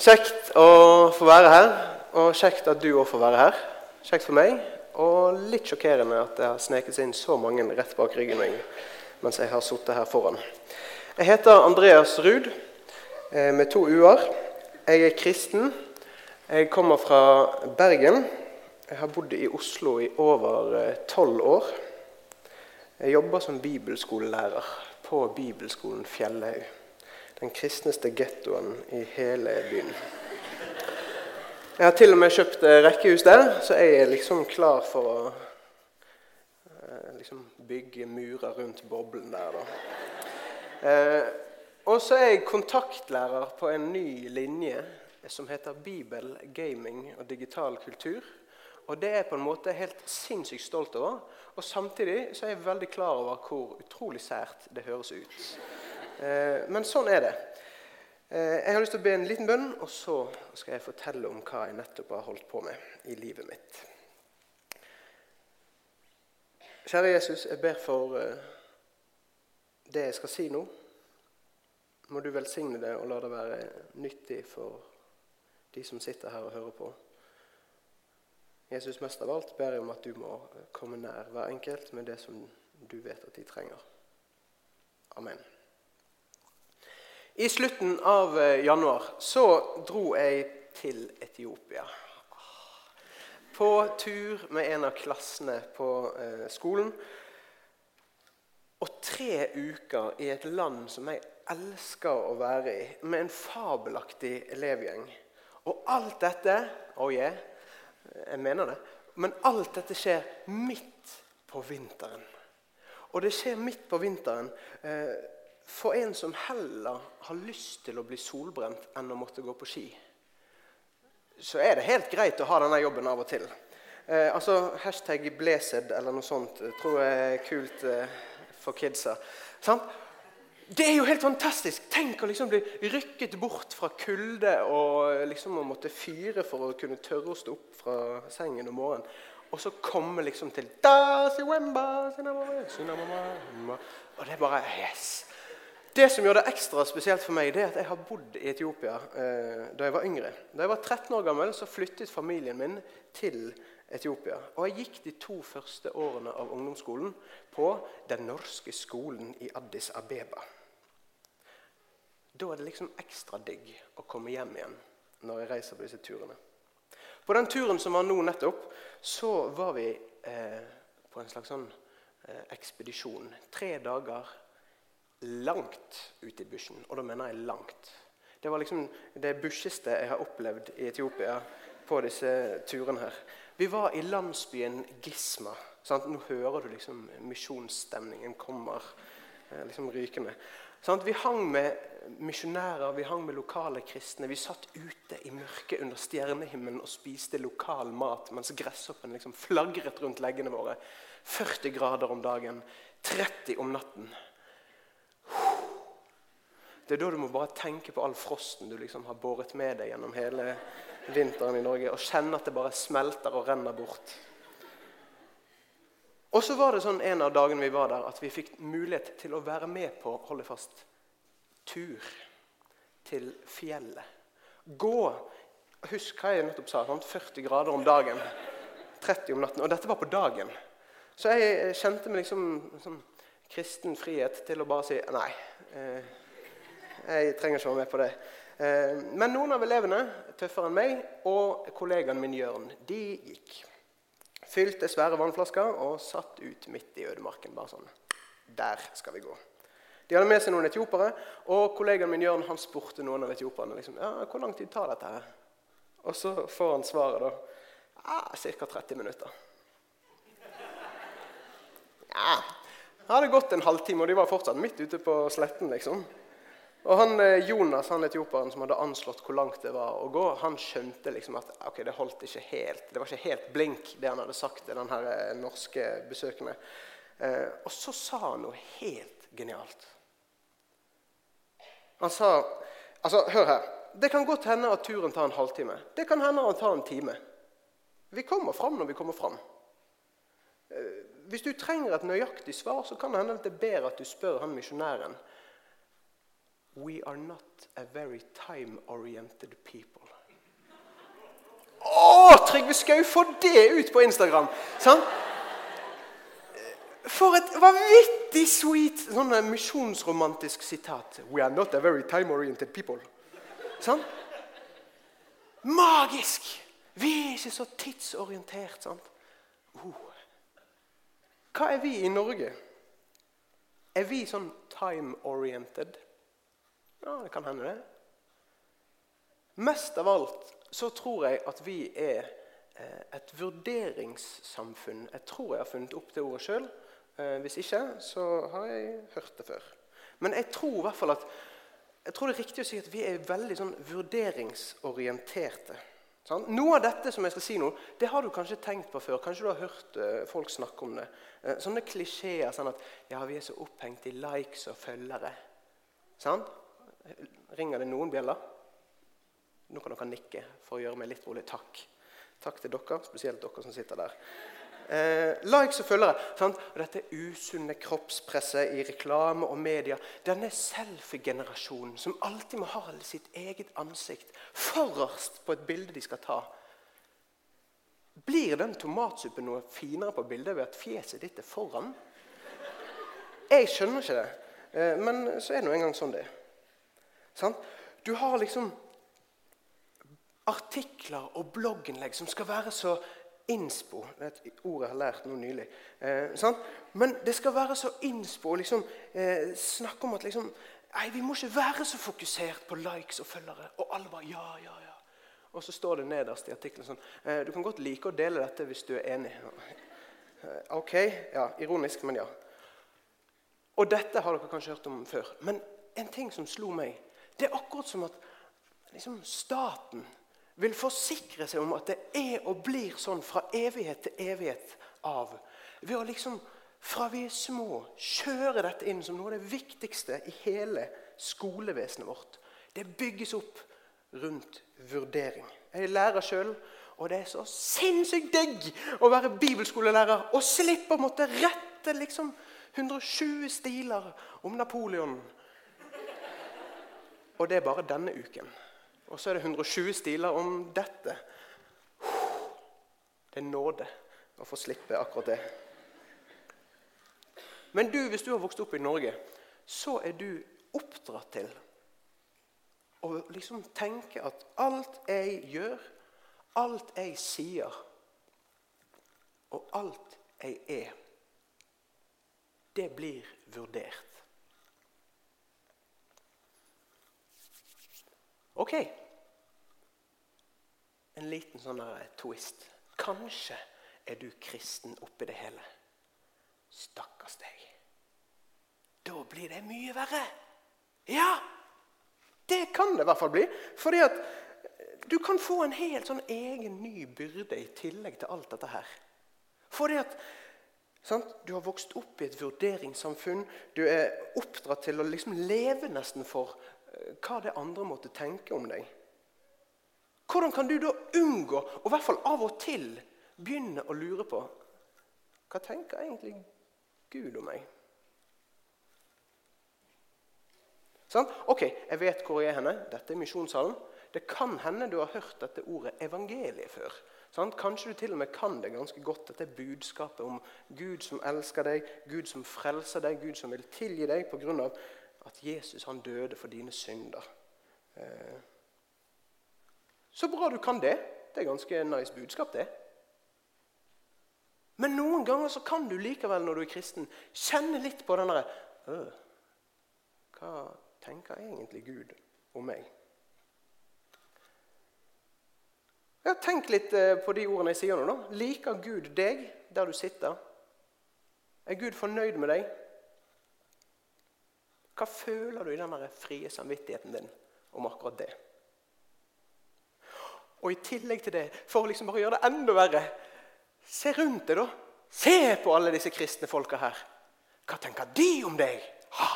Kjekt å få være her, og kjekt at du òg får være her. Kjekt for meg, og litt sjokkerende at det har sneket seg inn så mange rett bak ryggen min mens jeg har sittet her foran. Jeg heter Andreas Ruud eh, med to u-er. Jeg er kristen. Jeg kommer fra Bergen. Jeg har bodd i Oslo i over eh, tolv år. Jeg jobber som bibelskolelærer på bibelskolen Fjellhaug. Den kristneste gettoen i hele byen. Jeg har til og med kjøpt eh, rekkehus der, så jeg er liksom klar for å eh, liksom bygge murer rundt boblen der. da. Eh, og så er jeg kontaktlærer på en ny linje som heter Bibel, gaming og digital kultur. Og det er jeg på en måte helt sinnssykt stolt over. Og samtidig så er jeg veldig klar over hvor utrolig sært det høres ut. Eh, men sånn er det. Eh, jeg har lyst til å be en liten bønn, og så skal jeg fortelle om hva jeg nettopp har holdt på med i livet mitt. Kjære Jesus, jeg ber for eh, det jeg skal si nå. Må du velsigne det og la det være nyttig for de som sitter her og hører på. Jesus, mest av alt ber jeg om at du må komme nær hver enkelt med det som du vet at de trenger. Amen. I slutten av eh, januar så dro jeg til Etiopia. På tur med en av klassene på eh, skolen. Og tre uker i et land som jeg elsker å være i, med en fabelaktig elevgjeng. Og alt dette Oh yeah, jeg mener det. Men alt dette skjer midt på vinteren. Og det skjer midt på vinteren. Eh, for en som heller har lyst til å bli solbrent enn å måtte gå på ski, så er det helt greit å ha denne jobben av og til. Eh, altså Hashtag 'blesed' eller noe sånt tror jeg er kult eh, for kidsa. Sant? Det er jo helt fantastisk! Tenk å liksom bli rykket bort fra kulde og liksom å måtte fyre for å kunne tørre å stå opp fra sengen om morgenen. Og så komme liksom til Og det er bare Yes! Det som gjør det ekstra spesielt for meg, det er at jeg har bodd i Etiopia eh, da jeg var yngre. Da jeg var 13 år gammel, så flyttet familien min til Etiopia. Og jeg gikk de to første årene av ungdomsskolen på den norske skolen i Addis Abeba. Da er det liksom ekstra digg å komme hjem igjen når jeg reiser på disse turene. På den turen som var nå nettopp, så var vi eh, på en slags sånn eh, ekspedisjon. Tre dager langt ute i bushen. Og da mener jeg langt. Det var liksom det busheste jeg har opplevd i Etiopia på disse turene her. Vi var i landsbyen Gisma. Sant? Nå hører du liksom misjonsstemningen kommer eh, liksom rykende. Sant? Vi hang med misjonærer, vi hang med lokale kristne. Vi satt ute i mørket under stjernehimmelen og spiste lokal mat mens gresshoppen liksom flagret rundt leggene våre. 40 grader om dagen, 30 om natten. Det er da du må bare tenke på all frosten du liksom har båret med deg gjennom hele vinteren i Norge, og kjenne at det bare smelter og renner bort. Og så var det sånn en av dagene vi var der, at vi fikk mulighet til å være med på holde fast, tur til fjellet. Gå. Husk hva jeg nettopp sa. Sant? 40 grader om dagen. 30 om natten. Og dette var på dagen. Så jeg kjente meg liksom, sånn kristen frihet til å bare si nei. Eh, jeg trenger ikke være med på det. Eh, men noen av elevene, tøffere enn meg, og kollegaen min Jørn, de gikk. Fylte svære vannflasker og satt ut midt i ødemarken. bare sånn. Der skal vi gå. De hadde med seg noen etiopere, og kollegaen min Jørn han spurte noen av etioperne liksom, ja, hvor lang tid tar dette. her? Og så får han svaret da ja, ca. 30 minutter. Ja, det hadde gått en halvtime, og de var fortsatt midt ute på sletten. liksom. Og han, eh, Jonas, han etioperen som hadde anslått hvor langt det var å gå, han skjønte liksom at okay, det holdt ikke helt, det var ikke helt blink, det han hadde sagt til den eh, norske besøkende. Eh, og så sa han noe helt genialt. Han sa altså, Hør her. Det kan godt hende at turen tar en halvtime. Det kan hende at han tar en time. Vi kommer fram når vi kommer fram. Eh, hvis du trenger et nøyaktig svar, så kan det hende at det er bedre at du spør han misjonæren We are not a very time-oriented people. Å, Trygve Skau, få det ut på Instagram! Sant? For et vanvittig sweet sånn misjonsromantisk sitat. We are not a very time-oriented people. Sånn? Magisk! Vi er ikke så tidsorientert. sant? Oh. Hva er vi i Norge? Er vi sånn time-oriented? Ja, det kan hende, det. Mest av alt så tror jeg at vi er eh, et vurderingssamfunn. Jeg tror jeg har funnet opp det ordet sjøl. Eh, hvis ikke, så har jeg hørt det før. Men jeg tror hvert fall at jeg tror det er riktig å si at vi er veldig sånn vurderingsorienterte. Sånn? Noe av dette som jeg skal si nå, det har du kanskje tenkt på før. Kanskje du har hørt uh, folk snakke om det. Sånne klisjeer sånn at ja, vi er så opphengt i likes og følgere. Sånn? Ringer det noen bjeller? Nå kan dere nikke for å gjøre meg litt rolig. Takk. Takk til dere, spesielt dere som sitter der. Eh, likes og følgere. Sant? Og dette usunne kroppspresset i reklame og media. Denne selfie-generasjonen som alltid må ha sitt eget ansikt forrest på et bilde de skal ta. Blir den tomatsuppen noe finere på bildet ved at fjeset ditt er foran? Jeg skjønner ikke det, eh, men så er det nå engang sånn det er. Du har liksom artikler og blogginnlegg som skal være så innspo. Det er et ord jeg har lært nå nylig. Eh, Men det skal være så innspo å liksom, eh, snakke om at liksom, nei, vi må ikke være så fokusert på likes og følgere. Og alle bare ja, ja, ja. Og så står det nederst i artikkelen sånn eh, Du kan godt like å dele dette hvis du er enig. Eh, ok, ja, ironisk, men ja. Og dette har dere kanskje hørt om før. Men en ting som slo meg, det er akkurat som at liksom, staten vil forsikre seg om at det er og blir sånn fra evighet til evighet av. Ved å liksom, fra vi er små, kjøre dette inn som noe av det viktigste i hele skolevesenet vårt. Det bygges opp rundt vurdering. Jeg er lærer sjøl, og det er så sinnssykt digg å være bibelskolelærer og slippe å måtte rette liksom 120 stiler om Napoleon. Og det er bare denne uken. Og så er det 120 stiler om dette. Det er nåde å få slippe akkurat det. Men du, hvis du har vokst opp i Norge, så er du oppdratt til å liksom tenke at alt jeg gjør, alt jeg sier, og alt jeg er, det blir vurdert. Ok. En liten sånn twist. Kanskje er du kristen oppi det hele. Stakkars deg. Da blir det mye verre. Ja, det kan det i hvert fall bli. Fordi at du kan få en helt sånn egen ny byrde i tillegg til alt dette her. Fordi at sant? Du har vokst opp i et vurderingssamfunn. Du er oppdratt til å liksom leve nesten for hva det andre måtte tenke om deg. Hvordan kan du da unngå, og i hvert fall av og til, begynne å lure på hva tenker egentlig Gud om meg? Sånn? Ok, jeg vet hvor jeg er henne. Dette er misjonssalen. Det kan hende du har hørt dette ordet evangeliet før. Sånn? Kanskje du til og med kan det ganske godt. Dette budskapet om Gud som elsker deg, Gud som frelser deg, Gud som vil tilgi deg pga at Jesus han døde for dine synder. Eh, så bra du kan det. Det er ganske nice budskap, det. Men noen ganger så kan du likevel, når du er kristen, kjenne litt på den derre Hva tenker egentlig Gud om meg? Ja, Tenk litt eh, på de ordene jeg sier nå. Liker Gud deg der du sitter? Er Gud fornøyd med deg? Hva føler du i den frie samvittigheten din om akkurat det? Og i tillegg til det, for å liksom bare gjøre det enda verre Se rundt deg, da. Se på alle disse kristne folka her. Hva tenker de om deg? Ha!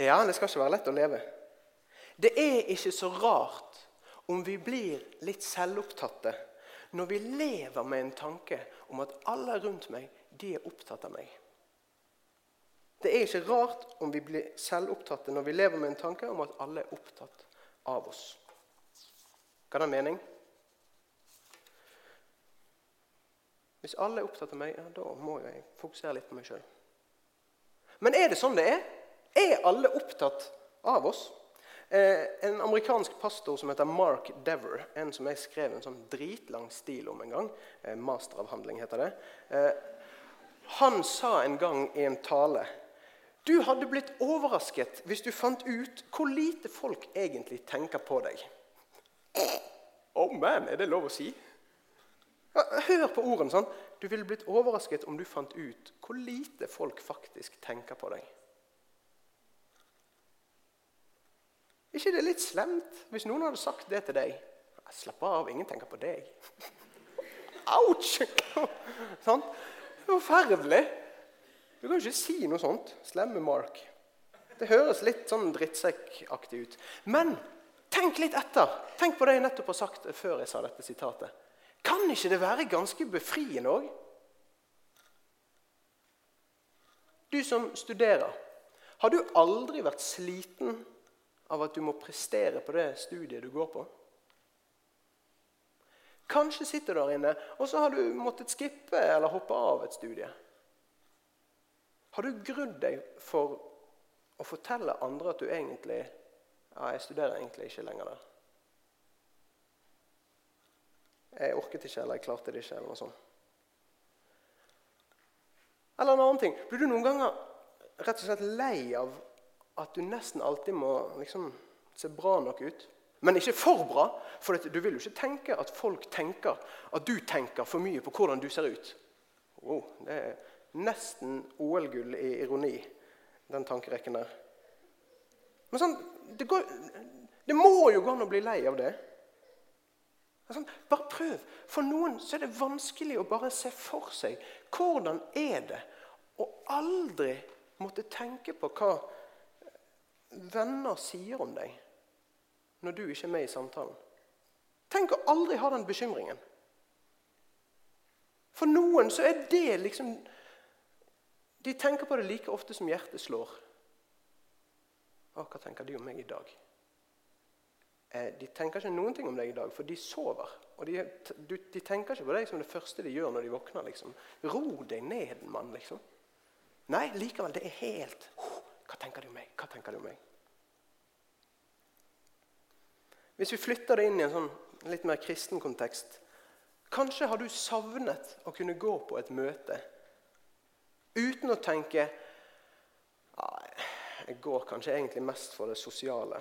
Ja, det skal ikke være lett å leve. Det er ikke så rart om vi blir litt selvopptatte når vi lever med en tanke om at alle rundt meg de er opptatt av meg. Det er ikke rart om vi blir selvopptatte når vi lever med en tanke om at alle er opptatt av oss. Hva er det mening? Hvis alle er opptatt av meg, ja, da må jeg fokusere litt på meg sjøl. Men er det sånn det er? Er alle opptatt av oss? Eh, en amerikansk pastor som heter Mark Dever, en som jeg skrev en sånn dritlang stil om en gang, eh, masteravhandling heter det, eh, han sa en gang i en tale du hadde blitt overrasket hvis du fant ut hvor lite folk egentlig tenker på deg. Oh man, er det lov å si? Hør på ordene. sånn. Du ville blitt overrasket om du fant ut hvor lite folk faktisk tenker på deg. ikke det litt slemt hvis noen hadde sagt det til deg? Slapp av, ingen tenker på deg. Ouch! sånn? Er forferdelig. Du kan jo ikke si noe sånt. Slemme Mark. Det høres litt sånn drittsekkaktig ut. Men tenk litt etter. Tenk på det jeg nettopp har sagt før jeg sa dette sitatet. Kan ikke det være ganske befriende òg? Du som studerer, har du aldri vært sliten av at du må prestere på det studiet du går på? Kanskje sitter du der inne, og så har du måttet skippe eller hoppe av et studie. Har du grudd deg for å fortelle andre at du egentlig ja, jeg studerer egentlig ikke lenger der? Jeg orket ikke, eller jeg klarte det ikke, eller noe sånt. Eller en annen ting. Blir du noen ganger rett og slett lei av at du nesten alltid må liksom, se bra nok ut? Men ikke for bra, for du vil jo ikke tenke at folk tenker at du tenker for mye på hvordan du ser ut. Oh, det er nesten OL-gull i ironi, den tankerekken der. Men sånn, det, går, det må jo gå an å bli lei av det. Sånn, bare prøv. For noen så er det vanskelig å bare se for seg hvordan er det å aldri måtte tenke på hva venner sier om deg når du ikke er med i samtalen. Tenk å aldri ha den bekymringen. For noen så er det liksom De tenker på det like ofte som hjertet slår. Å, hva tenker de om meg i dag? Eh, de tenker ikke noen ting om deg i dag, for de sover. Og de, de, tenker ikke på deg som det første de gjør når de våkner. liksom. Ro deg ned, mann. liksom. Nei, likevel, det er helt Hva tenker de om meg? Hva tenker de om meg? Hvis vi flytter det inn i en sånn litt mer kristen kontekst Kanskje har du savnet å kunne gå på et møte uten å tenke Jeg går kanskje egentlig mest for det sosiale.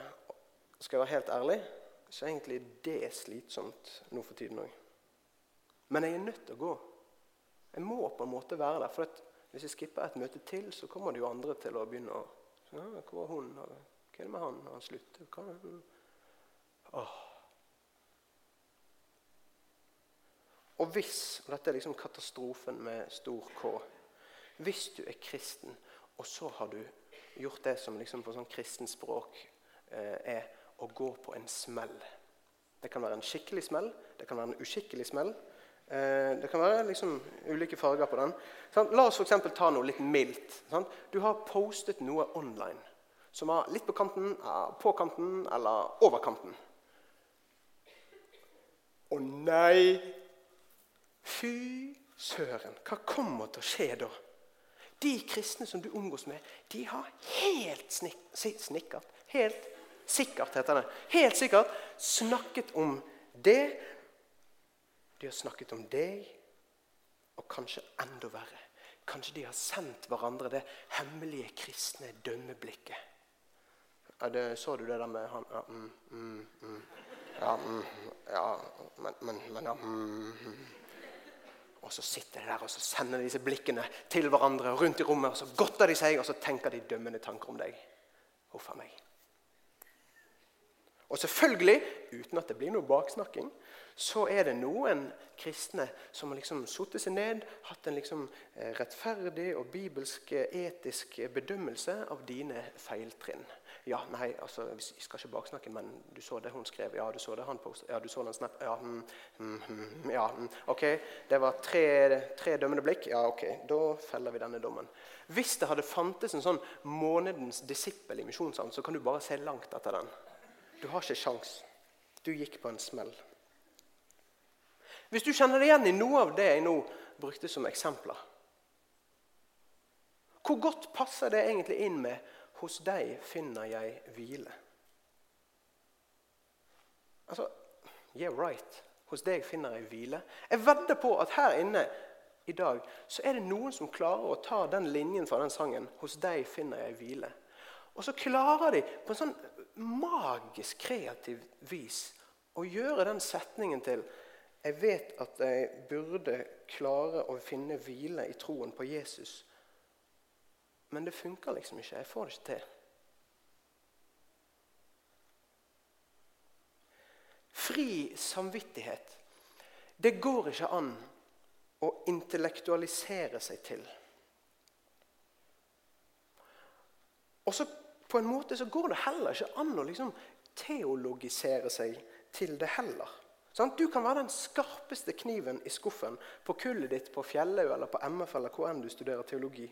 Skal jeg være helt ærlig, så er det slitsomt nå for tiden òg. Men jeg er nødt til å gå. Jeg må på en måte være der. For hvis jeg skipper et møte til, så kommer det jo andre til å begynne å ja, 'Hvor var hun? Hva er det med han? Har han sluttet?' Hva? Åh. Og hvis og Dette er liksom katastrofen med stor K. Hvis du er kristen, og så har du gjort det som liksom på sånn kristent språk eh, er å gå på en smell. Det kan være en skikkelig smell, det kan være en uskikkelig smell. Eh, det kan være liksom ulike farger på den. La oss for ta noe litt mildt. Du har postet noe online som var litt på kanten, på kanten eller over kanten. Å nei! Fy søren, hva kommer til å skje da? De kristne som du omgås med, de har helt snik snikkert Helt sikkert, heter det. Helt sikkert snakket om det. De har snakket om deg, og kanskje enda verre. Kanskje de har sendt hverandre det hemmelige kristne dømmeblikket. Ja, det, så du det der med han ja, mm, mm, mm. Ja, mm, ja men, men, men ja mm, mm. Og så sitter de der og så sender de disse blikkene til hverandre rundt i rommet. og Så godter de seg, og så tenker de dømmende tanker om deg. Huff a meg. Og selvfølgelig, uten at det blir noe baksnakking, så er det noen kristne som har liksom satt seg ned, hatt en liksom eh, rettferdig og bibelsk eh, etisk bedømmelse av dine feiltrinn. Ja, nei, altså, vi skal ikke baksnakke, men du så det hun skrev. Ja, du så det han postet. Ja, du så den snap. Ja, mm, mm, ja mm. ok. Det var tre, tre dømmende blikk. Ja, ok. Da feller vi denne dommen. Hvis det hadde fantes en sånn månedens disippel i Misjonshavn, så kan du bare se langt etter den. Du har ikke sjans. Du gikk på en smell. Hvis du kjenner deg igjen i noe av det jeg nå brukte som eksempler, hvor godt passer det egentlig inn med 'hos deg finner jeg hvile'? Altså, yeah right. Hos deg finner jeg hvile. Jeg vedder på at her inne i dag så er det noen som klarer å ta den linjen fra den sangen 'Hos deg finner jeg hvile'. Og så klarer de på en sånn magisk kreativ vis å gjøre den setningen til jeg vet at jeg burde klare å finne hvile i troen på Jesus. Men det funker liksom ikke. Jeg får det ikke til. Fri samvittighet. Det går ikke an å intellektualisere seg til. Og så på en måte så går det heller ikke an å liksom teologisere seg til det heller. Sånn? Du kan være den skarpeste kniven i skuffen på kullet ditt på Fjellhaug eller på MF eller hvor enn du studerer teologi.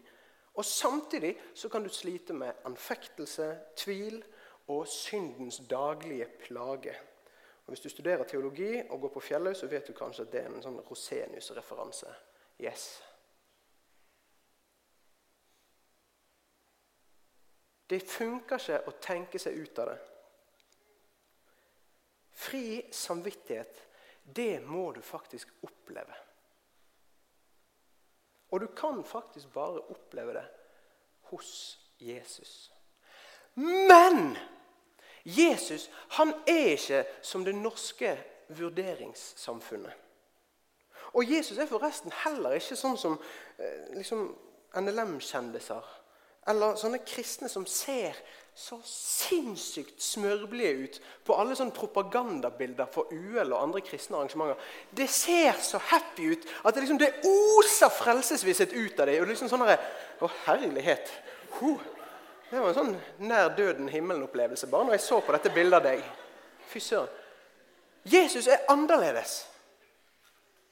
Og Samtidig så kan du slite med anfektelse, tvil og syndens daglige plage. Og Hvis du studerer teologi og går på Fjellhaug, så vet du kanskje at det er en sånn Rosenius-referanse. Yes. Det funker ikke å tenke seg ut av det. Fri samvittighet, det må du faktisk oppleve. Og du kan faktisk bare oppleve det hos Jesus. Men Jesus han er ikke som det norske vurderingssamfunnet. Og Jesus er forresten heller ikke sånn som eh, liksom, NLM-kjendiser eller sånne kristne som ser så sinnssykt smørblide ut på alle sånne propagandabilder for UL og andre kristne arrangementer. Det ser så happy ut at det, liksom, det oser frelsesvisshet ut av det. Og liksom sånn Å, herlighet! Huh. Det var en sånn nær døden himmelen-opplevelse bare når jeg så på dette bildet av deg. Fy søren. Jesus er annerledes.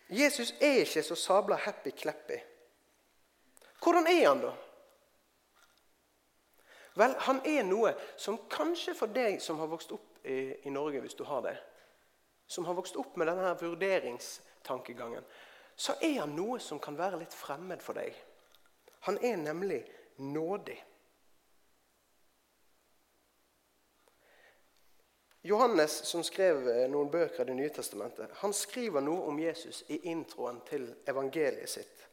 Jesus er ikke så sabla happy-clappy. Hvordan er han, da? Vel, han er noe som kanskje for deg som har vokst opp i, i Norge, hvis du har det, som har vokst opp med denne vurderingstankegangen, så er han noe som kan være litt fremmed for deg. Han er nemlig nådig. Johannes, som skrev eh, noen bøker i Det nye testamentet, han skriver noe om Jesus i introen til evangeliet sitt.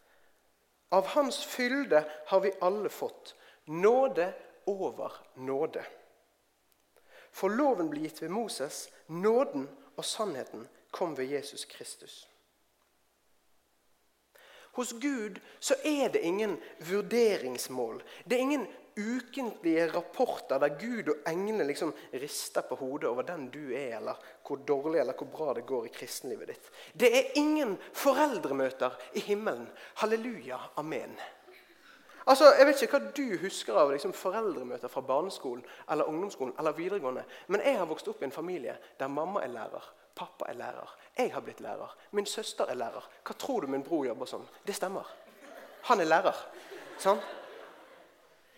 Av hans fylde har vi alle fått nåde over nåde. For loven ble gitt ved Moses, nåden og sannheten kom ved Jesus Kristus. Hos Gud så er det ingen vurderingsmål. Det er ingen ukentlige rapporter der Gud og englene liksom rister på hodet over den du er, eller hvor dårlig eller hvor bra det går i kristenlivet ditt. Det er ingen foreldremøter i himmelen. Halleluja. Amen. Altså, Jeg vet ikke hva du husker av liksom, foreldremøter fra barneskolen eller ungdomsskolen eller videregående, men jeg har vokst opp i en familie der mamma er lærer, pappa er lærer, jeg har blitt lærer, min søster er lærer. Hva tror du min bror jobber som? Det stemmer. Han er lærer. Sånn?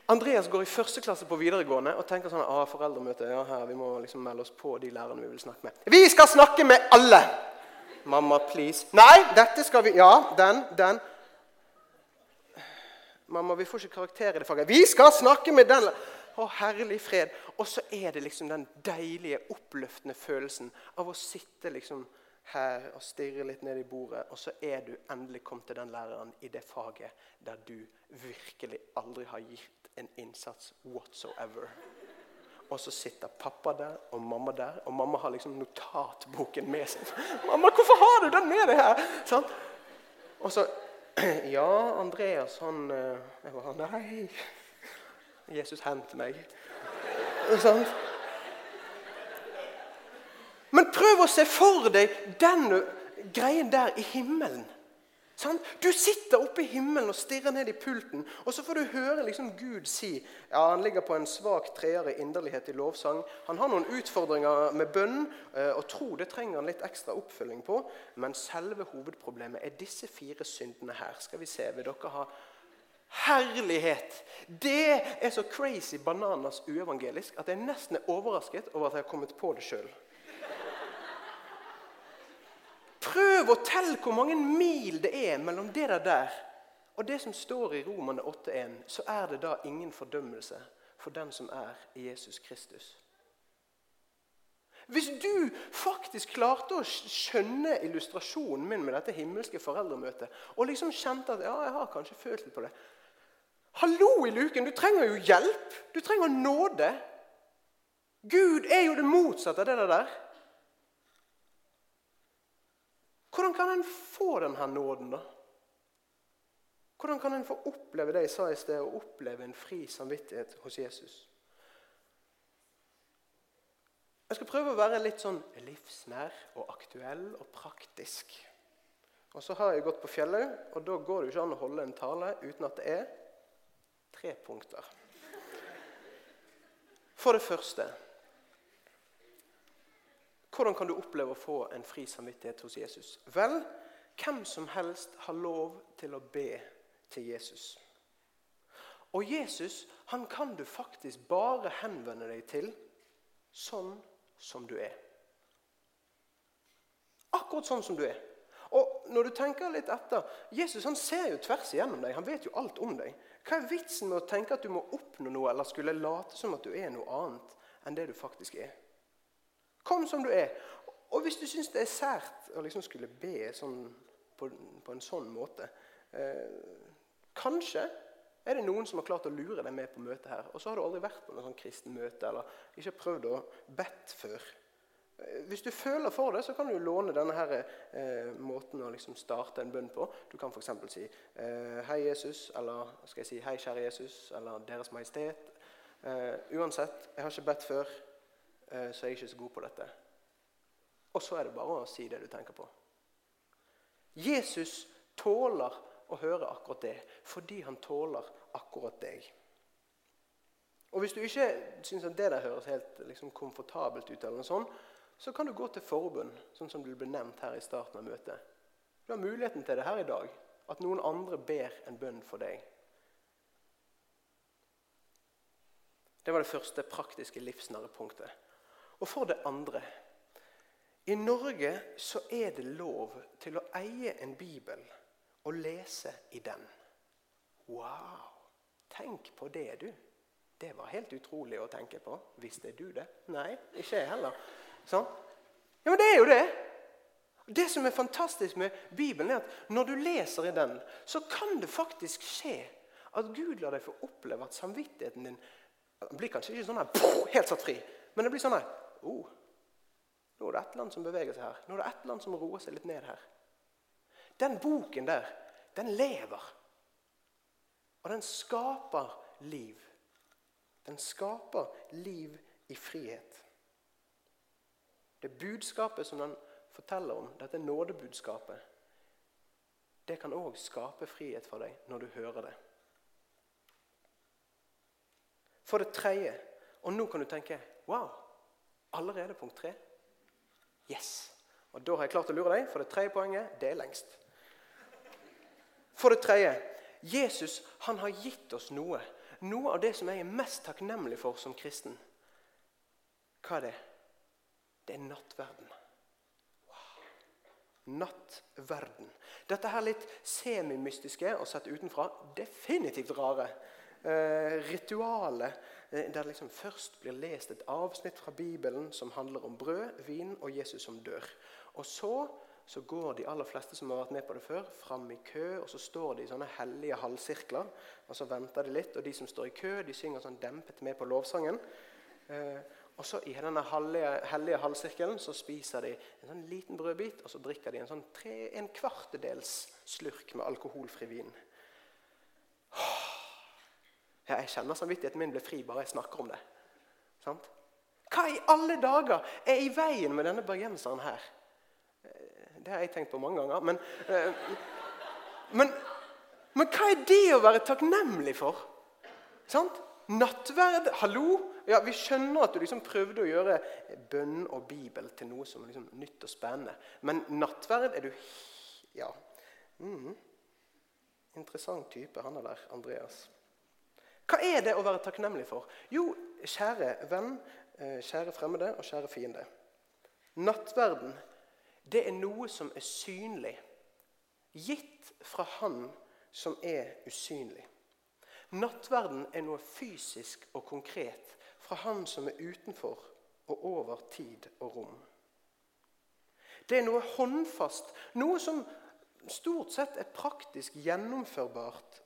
Andreas går i første klasse på videregående og tenker sånn ah, foreldremøte, ja, her, vi må liksom melde oss på de lærerne vi vil snakke med. Vi skal snakke med alle! Mamma, please. Nei, dette skal vi Ja, den, den. 'Mamma, vi får ikke karakter i det faget.' 'Vi skal snakke med den!' Å, herlig fred. Og så er det liksom den deilige, oppløftende følelsen av å sitte liksom her og stirre litt ned i bordet, og så er du endelig kommet til den læreren i det faget der du virkelig aldri har gitt en innsats whatsoever. Og så sitter pappa der og mamma der, og mamma har liksom notatboken med seg. 'Mamma, hvorfor har du den med deg her?' Sånn? Og så Ja, Andreas, han eh, Jeg bare Nei. Jesus, hent meg. Sånn. Men prøv å se for deg den greien der i himmelen. Sant? Du sitter oppe i himmelen og stirrer ned i pulten, og så får du høre liksom Gud si ja, Han ligger på en svak treer i inderlighet i lovsang. Han har noen utfordringer med bønn, eh, og tro det trenger han litt ekstra oppfølging på. Men selve hovedproblemet er disse fire syndene her. Skal vi se, Vil dere ha herlighet? Det er så crazy bananas uevangelisk at jeg nesten er overrasket over at jeg har kommet på det sjøl. Prøv å telle hvor mange mil det er mellom det der og det som står i Romane 8,1. Så er det da ingen fordømmelse for den som er i Jesus Kristus. Hvis du faktisk klarte å skjønne illustrasjonen min med dette himmelske foreldremøtet, og liksom kjente at ja, jeg har kanskje følt litt på det Hallo i luken! Du trenger jo hjelp! Du trenger nåde. Gud er jo det motsatte av det der. Hvordan kan en få denne nåden, da? Hvordan kan en få oppleve det jeg sa i sted, å oppleve en fri samvittighet hos Jesus? Jeg skal prøve å være litt sånn livsnær og aktuell og praktisk. Og Så har jeg gått på Fjellhaug, og da går det jo ikke an å holde en tale uten at det er tre punkter. For det første hvordan kan du oppleve å få en fri samvittighet hos Jesus? Vel, hvem som helst har lov til å be til Jesus. Og Jesus han kan du faktisk bare henvende deg til sånn som du er. Akkurat sånn som du er. Og når du tenker litt etter, Jesus han ser jo tvers igjennom deg. Han vet jo alt om deg. Hva er vitsen med å tenke at du må oppnå noe eller skulle late som at du er noe annet enn det du faktisk er? Kom som du er. Og hvis du syns det er sært å liksom skulle be sånn, på, på, en sånn måte eh, Kanskje er det noen som har klart å lure deg med på møtet her, og så har du aldri vært på noe sånn kristen møte eller ikke prøvd å bedt før. Eh, hvis du føler for det, så kan du låne denne her, eh, måten å liksom starte en bønn på. Du kan f.eks. si eh, 'Hei, Jesus', eller skal jeg si 'Hei, kjære Jesus', eller 'Deres Majestet'. Eh, uansett, jeg har ikke bedt før. Eh, så er jeg ikke så god på dette. Og så er det bare å si det du tenker på. Jesus tåler å høre akkurat det fordi han tåler akkurat deg. Og Hvis du ikke syns det der høres helt liksom, komfortabelt ut, eller noe sånt, så kan du gå til forbund, sånn som det ble nevnt her i starten av møtet. Du har muligheten til det her i dag. At noen andre ber en bønn for deg. Det var det første praktiske livsnære punktet. Og for det andre I Norge så er det lov til å eie en bibel og lese i den. Wow! Tenk på det, du. Det var helt utrolig å tenke på. Visste du det? Nei, ikke jeg heller. Sånn? Ja, Men det er jo det. Det som er fantastisk med Bibelen, er at når du leser i den, så kan det faktisk skje at Gud lar deg få oppleve at samvittigheten din blir kanskje ikke sånn her, helt satt fri, men det blir sånn her oh, Nå er det et eller annet som beveger seg her. Nå er det et eller annet som roer seg litt ned her. Den boken der, den lever. Og den skaper liv. Den skaper liv i frihet. Det budskapet som den forteller om, dette nådebudskapet, det kan òg skape frihet for deg når du hører det. For det tredje, og nå kan du tenke Wow! Allerede punkt tre? Yes! Og Da har jeg klart å lure deg, for det tredje poenget det er lengst. For det tredje Jesus han har gitt oss noe. Noe av det som jeg er mest takknemlig for som kristen. Hva er det? Det er nattverden. Wow. Nattverden. Dette her litt semimystiske og sett utenfra definitivt rare eh, ritualet der det liksom først blir lest et avsnitt fra Bibelen som handler om brød, vin og Jesus som dør. Og så, så går de aller fleste som har vært med på det før, fram i kø, og så står de i sånne hellige halvsirkler. og Så venter de litt, og de som står i kø, de synger sånn dempet med på lovsangen. Eh, og så I denne hellige, hellige halvsirkelen så spiser de en sånn liten brødbit og så drikker de en sånn tre, en kvartedels slurk med alkoholfri vin. Ja, jeg kjenner samvittigheten min blir fri bare jeg snakker om det. Sant? Hva i alle dager er i veien med denne bergenseren her? Eh, det har jeg tenkt på mange ganger. Men, eh, Men, men hva er det å være takknemlig for? Sant? Nattverd, hallo? Ja, Vi skjønner at du liksom prøvde å gjøre bønn og Bibel til noe som liksom nytt og spennende. Men nattverd er du Ja. Mm. Interessant type, han er der, Andreas. Hva er det å være takknemlig for? Jo, kjære venn, eh, kjære fremmede og kjære fiende. Nattverden, det er noe som er synlig, gitt fra Han som er usynlig. Nattverden er noe fysisk og konkret fra Han som er utenfor og over tid og rom. Det er noe håndfast, noe som stort sett er praktisk gjennomførbart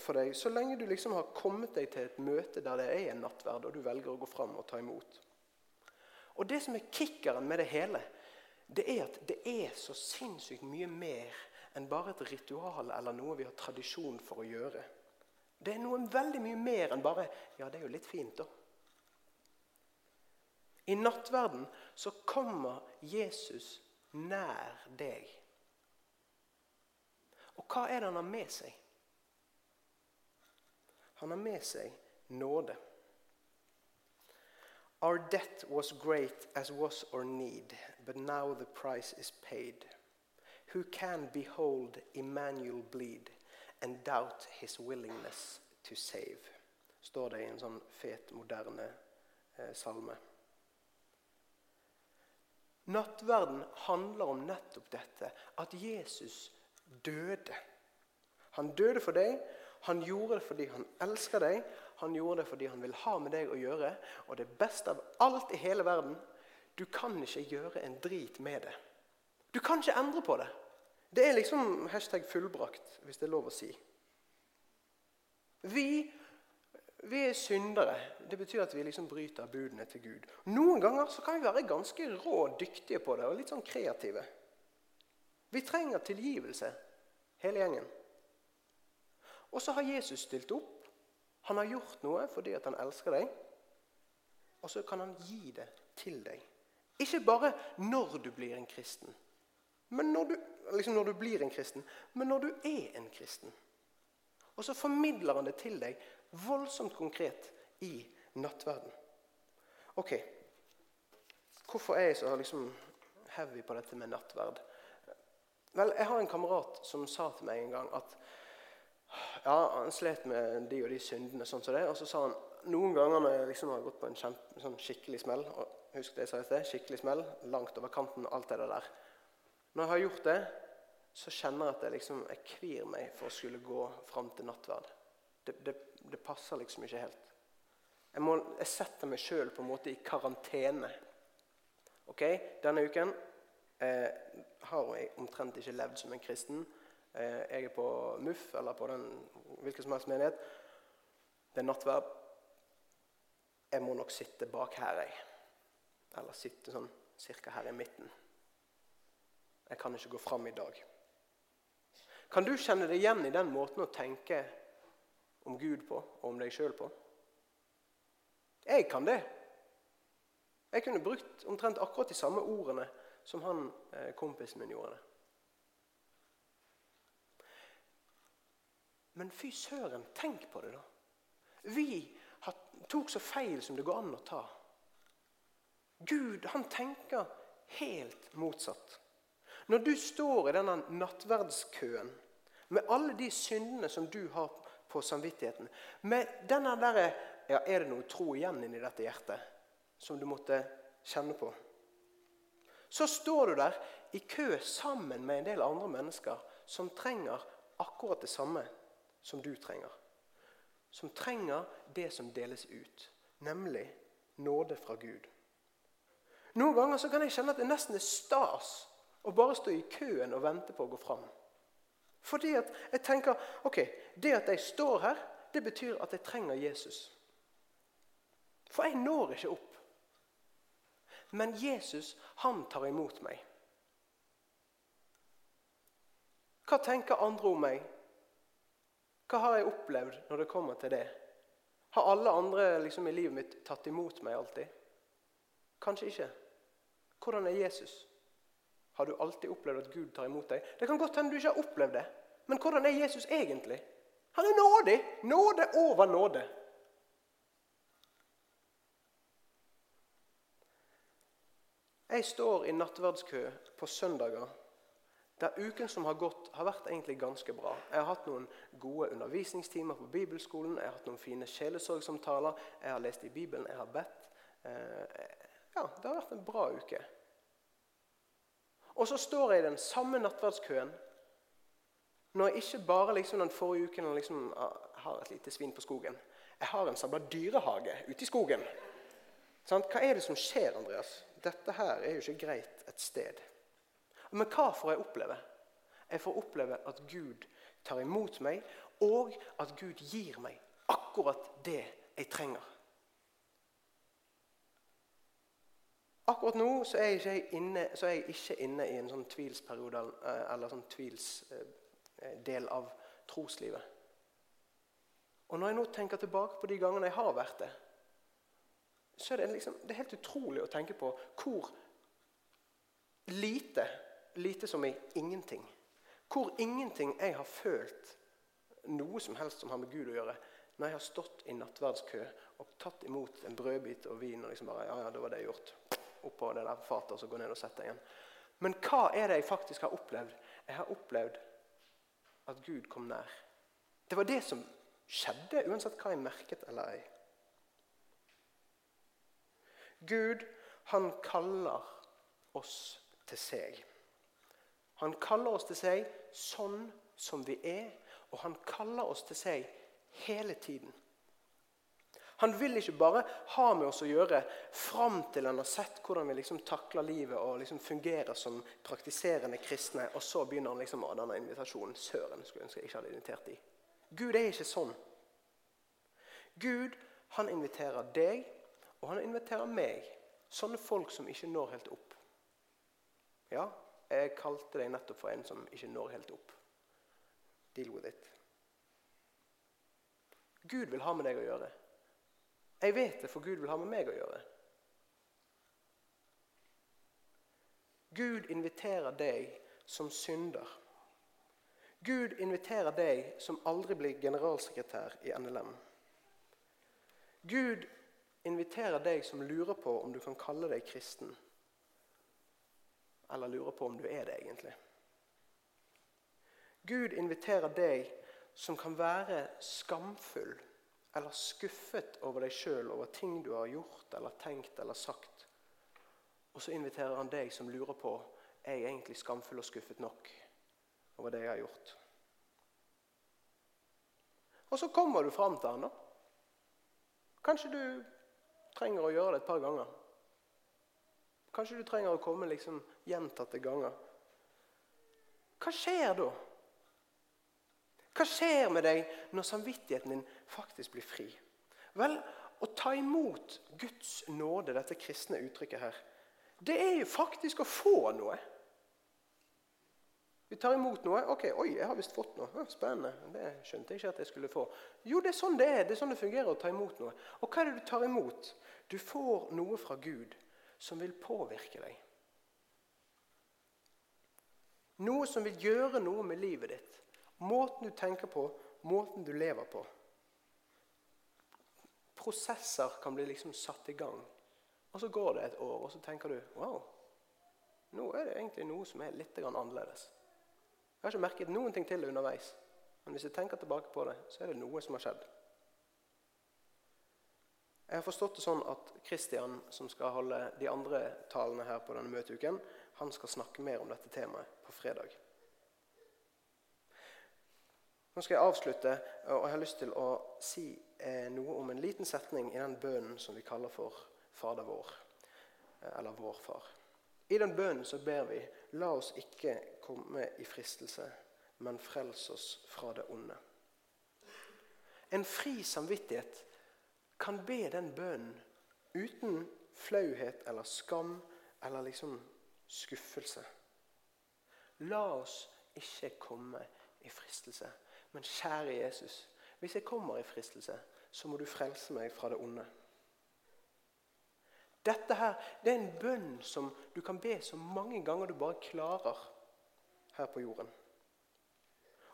for deg, så lenge du liksom har kommet deg til et møte der det er en nattverd, og du velger å gå fram og ta imot. Og Det som er kickeren med det hele, det er at det er så sinnssykt mye mer enn bare et ritual eller noe vi har tradisjon for å gjøre. Det er noe veldig mye mer enn bare Ja, det er jo litt fint, da. I nattverden så kommer Jesus nær deg. Og hva er det han har med seg? Han har med seg nåde. Our debt was great as was our need, but now the price is paid. Who can behold Emmanuel bleed and doubt his willingness to save? Står det i en sånn fet, moderne eh, salme. Nattverden handler om nettopp dette, at Jesus døde. Han døde for deg. Han gjorde det fordi han elsker deg. Han gjorde det fordi han vil ha med deg å gjøre. Og det beste av alt i hele verden du kan ikke gjøre en drit med det. Du kan ikke endre på det. Det er liksom hashtag fullbrakt, hvis det er lov å si. Vi, vi er syndere. Det betyr at vi liksom bryter budene til Gud. Noen ganger så kan vi være ganske rå dyktige på det og litt sånn kreative. Vi trenger tilgivelse, hele gjengen. Og så har Jesus stilt opp. Han har gjort noe fordi han elsker deg. Og så kan han gi det til deg. Ikke bare når du blir en kristen, men når du, liksom når du blir en kristen, men når du er en kristen. Og så formidler han det til deg voldsomt konkret i nattverden. Ok, Hvorfor er jeg så liksom heavy på dette med nattverd? Vel, Jeg har en kamerat som sa til meg en gang at ja, han slet med de og de syndene. sånn som det, Og så sa han noen ganger når jeg liksom har gått på en kjempe, sånn skikkelig smell og Husk det jeg sa i sted. Skikkelig smell, langt over kanten alt det der. Når jeg har gjort det, så kjenner jeg at jeg liksom, jeg kvir meg for å skulle gå fram til nattverd. Det, det, det passer liksom ikke helt. Jeg, må, jeg setter meg sjøl på en måte i karantene. Ok, Denne uken eh, har jeg omtrent ikke levd som en kristen. Eh, jeg er på MUF eller på den, hvilken som helst menighet. Det er nattverd. Jeg må nok sitte bak her, jeg. Eller sitte sånn cirka her i midten. Jeg kan ikke gå fram i dag. Kan du kjenne deg igjen i den måten å tenke om Gud på, og om deg sjøl på? Jeg kan det. Jeg kunne brukt omtrent akkurat de samme ordene som han eh, kompisen min gjorde det. Men fy søren, tenk på det, da. Vi tok så feil som det går an å ta. Gud han tenker helt motsatt. Når du står i denne nattverdskøen med alle de syndene som du har på samvittigheten, med denne der, ja, Er det noe tro igjen inni dette hjertet som du måtte kjenne på? Så står du der i kø sammen med en del andre mennesker som trenger akkurat det samme som du trenger. Som trenger det som deles ut, nemlig nåde fra Gud. Noen ganger så kan jeg kjenne at det nesten er stas å bare stå i køen og vente på å gå fram. Fordi at jeg tenker ok, det at jeg står her, det betyr at jeg trenger Jesus. For jeg når ikke opp. Men Jesus, han tar imot meg. Hva tenker andre om meg? Hva har jeg opplevd når det kommer til det? Har alle andre liksom, i livet mitt tatt imot meg alltid? Kanskje ikke. Hvordan er Jesus? Har du alltid opplevd at Gud tar imot deg? Det kan godt hende du ikke har opplevd det. Men hvordan er Jesus egentlig? Han er nådig. Nåde over nåde. Jeg står i nattverdskø på søndager der uken som har gått, har vært egentlig ganske bra. Jeg har hatt noen gode undervisningstimer på bibelskolen, jeg har hatt noen fine sjelesorgsamtaler, jeg har lest i Bibelen, jeg har bedt. Eh, ja, det har vært en bra uke. Og så står jeg i den samme nattverdskøen når jeg ikke bare liksom den forrige uken liksom, ah, har et lite svin på skogen. Jeg har en sabla dyrehage ute i skogen. Sånn, hva er det som skjer, Andreas? Dette her er jo ikke greit et sted. Men hva får jeg oppleve? Jeg får oppleve at Gud tar imot meg, og at Gud gir meg akkurat det jeg trenger. Akkurat nå så er, jeg ikke inne, er jeg ikke inne i en sånn tvilsperiode eh, eller sånn tvilsdel av troslivet. Og Når jeg nå tenker tilbake på de gangene jeg har vært det, så er det, liksom, det er helt utrolig å tenke på hvor lite lite som i ingenting. Hvor ingenting jeg har følt noe som helst som har med Gud å gjøre, når jeg har stått i nattverdskø og tatt imot en brødbit og vin og liksom bare Ja, ja, da var det gjort. Oppå det der fatet og så gå ned og sette igjen. Men hva er det jeg faktisk har opplevd? Jeg har opplevd at Gud kom nær. Det var det som skjedde, uansett hva jeg merket eller ei. Gud, han kaller oss til seg. Han kaller oss til seg sånn som vi er, og han kaller oss til seg hele tiden. Han vil ikke bare ha med oss å gjøre fram til han har sett hvordan vi liksom takler livet og liksom fungerer som praktiserende kristne, og så begynner han liksom å denne invitasjonen. Søren, skulle ønske jeg ikke hadde invitert de. Gud er ikke sånn. Gud han inviterer deg, og han inviterer meg. Sånne folk som ikke når helt opp. Ja, jeg kalte deg nettopp for en som ikke når helt opp. Deal with it. Gud vil ha med deg å gjøre. Jeg vet det, for Gud vil ha med meg å gjøre. Gud inviterer deg som synder. Gud inviterer deg som aldri blir generalsekretær i NLM. Gud inviterer deg som lurer på om du kan kalle deg kristen eller lurer på om du er det egentlig. Gud inviterer deg som kan være skamfull eller skuffet over deg sjøl, over ting du har gjort eller tenkt eller sagt. Og så inviterer han deg som lurer på er jeg egentlig skamfull og skuffet nok over det jeg har gjort. Og så kommer du fram til han da. Kanskje du trenger å gjøre det et par ganger. Kanskje du trenger å komme liksom gjentatte ganger. Hva skjer da? Hva skjer med deg når samvittigheten din faktisk blir fri? Vel, å ta imot Guds nåde, dette kristne uttrykket her, det er jo faktisk å få noe. Vi tar imot noe. ok, Oi, jeg har visst fått noe. Spennende. Det skjønte jeg ikke at jeg skulle få. Jo, det er sånn det er. Det er sånn det fungerer å ta imot noe. Og hva er det du tar imot? Du får noe fra Gud som vil påvirke deg. Noe som vil gjøre noe med livet ditt. Måten du tenker på, måten du lever på. Prosesser kan bli liksom satt i gang. Og Så går det et år, og så tenker du wow, nå er det egentlig noe som er litt annerledes. Jeg har ikke merket noen ting til det underveis. Men hvis jeg tenker tilbake på det, så er det noe som har skjedd. Jeg har forstått det sånn at Kristian, som skal holde de andre talene her på denne møteuken, han skal snakke mer om dette temaet på fredag. Nå skal jeg avslutte, og jeg har lyst til å si eh, noe om en liten setning i den bønnen som vi kaller for Fader vår, eh, eller Vår Far. I den bønnen så ber vi La oss ikke komme i fristelse, men frels oss fra det onde. En fri samvittighet kan be den bønnen uten flauhet eller skam eller liksom skuffelse. La oss ikke komme i fristelse. Men kjære Jesus, hvis jeg kommer i fristelse, så må du frelse meg fra det onde. Dette her, det er en bønn som du kan be så mange ganger du bare klarer her på jorden.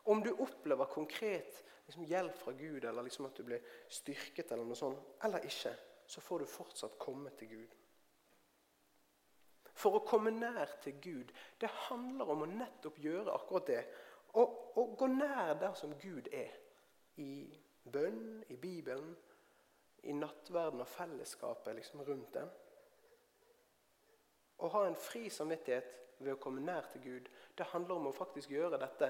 Om du opplever konkret liksom, hjelp fra Gud, eller liksom at du blir styrket, eller noe sånt, eller ikke, så får du fortsatt komme til Gud. For å komme nær til Gud, det handler om å nettopp gjøre akkurat det. Å gå nær der som Gud er. I bønn, i Bibelen, i nattverden og fellesskapet liksom rundt den. Å ha en fri samvittighet ved å komme nær til Gud, det handler om å faktisk gjøre dette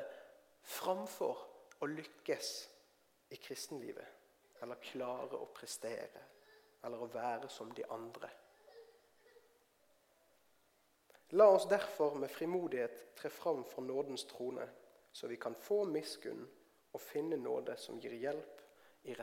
framfor å lykkes i kristenlivet. Eller klare å prestere. Eller å være som de andre. La oss derfor med frimodighet tre fram for nådens trone, så vi kan få miskunn og finne nåde som gir hjelp